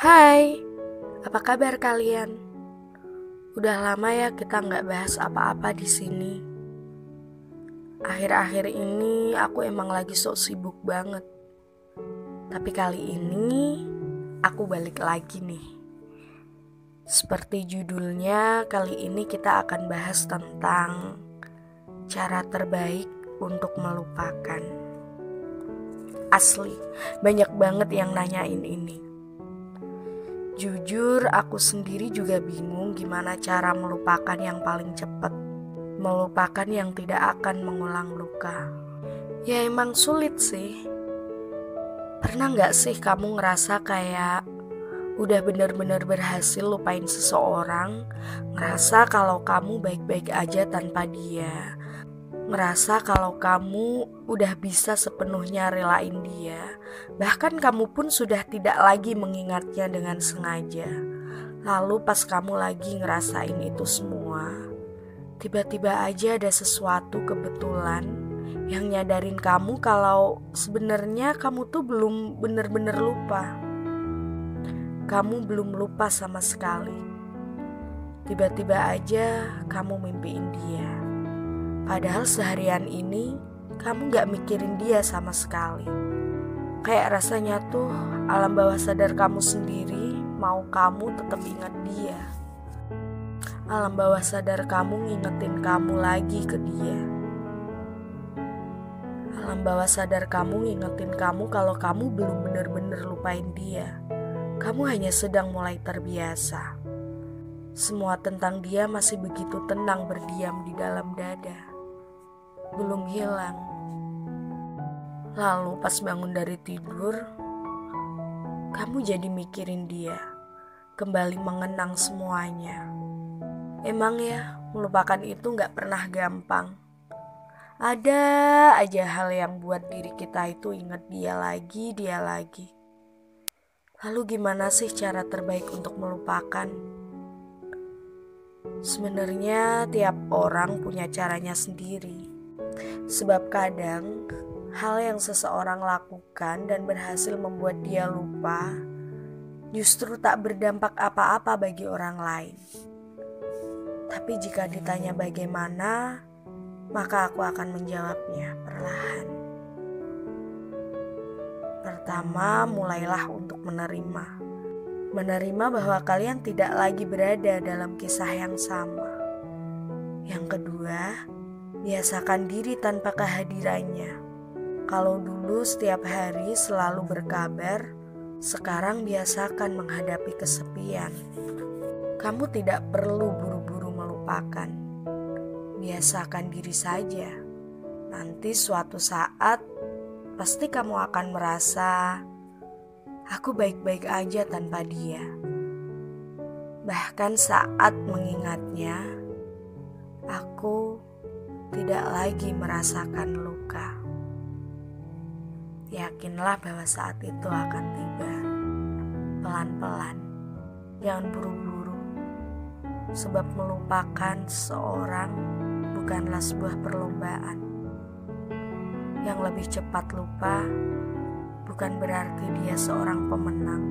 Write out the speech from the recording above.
Hai, apa kabar kalian? Udah lama ya kita nggak bahas apa-apa di sini. Akhir-akhir ini aku emang lagi sok sibuk banget. Tapi kali ini aku balik lagi nih. Seperti judulnya, kali ini kita akan bahas tentang cara terbaik untuk melupakan. Asli, banyak banget yang nanyain ini. Jujur, aku sendiri juga bingung gimana cara melupakan yang paling cepat. Melupakan yang tidak akan mengulang luka. Ya emang sulit sih. Pernah nggak sih kamu ngerasa kayak udah bener-bener berhasil lupain seseorang, ngerasa kalau kamu baik-baik aja tanpa dia, merasa kalau kamu udah bisa sepenuhnya relain dia, bahkan kamu pun sudah tidak lagi mengingatnya dengan sengaja. Lalu, pas kamu lagi ngerasain itu semua, tiba-tiba aja ada sesuatu kebetulan yang nyadarin kamu kalau sebenarnya kamu tuh belum bener-bener lupa. Kamu belum lupa sama sekali. Tiba-tiba aja kamu mimpiin dia Padahal seharian ini kamu gak mikirin dia sama sekali. Kayak rasanya tuh alam bawah sadar kamu sendiri mau kamu tetap ingat dia. Alam bawah sadar kamu ngingetin kamu lagi ke dia. Alam bawah sadar kamu ngingetin kamu kalau kamu belum bener-bener lupain dia. Kamu hanya sedang mulai terbiasa. Semua tentang dia masih begitu tenang berdiam di dalam dada belum hilang. Lalu pas bangun dari tidur, kamu jadi mikirin dia, kembali mengenang semuanya. Emang ya, melupakan itu gak pernah gampang. Ada aja hal yang buat diri kita itu ingat dia lagi, dia lagi. Lalu gimana sih cara terbaik untuk melupakan? Sebenarnya tiap orang punya caranya sendiri. Sebab kadang hal yang seseorang lakukan dan berhasil membuat dia lupa justru tak berdampak apa-apa bagi orang lain. Tapi jika ditanya bagaimana, maka aku akan menjawabnya perlahan. Pertama, mulailah untuk menerima. Menerima bahwa kalian tidak lagi berada dalam kisah yang sama. Yang kedua, Biasakan diri tanpa kehadirannya. Kalau dulu setiap hari selalu berkabar, sekarang biasakan menghadapi kesepian. Kamu tidak perlu buru-buru melupakan. Biasakan diri saja. Nanti suatu saat pasti kamu akan merasa aku baik-baik aja tanpa dia. Bahkan saat mengingatnya, aku tidak lagi merasakan luka. Yakinlah bahwa saat itu akan tiba. Pelan-pelan, jangan buru-buru. Sebab melupakan seorang bukanlah sebuah perlombaan. Yang lebih cepat lupa bukan berarti dia seorang pemenang.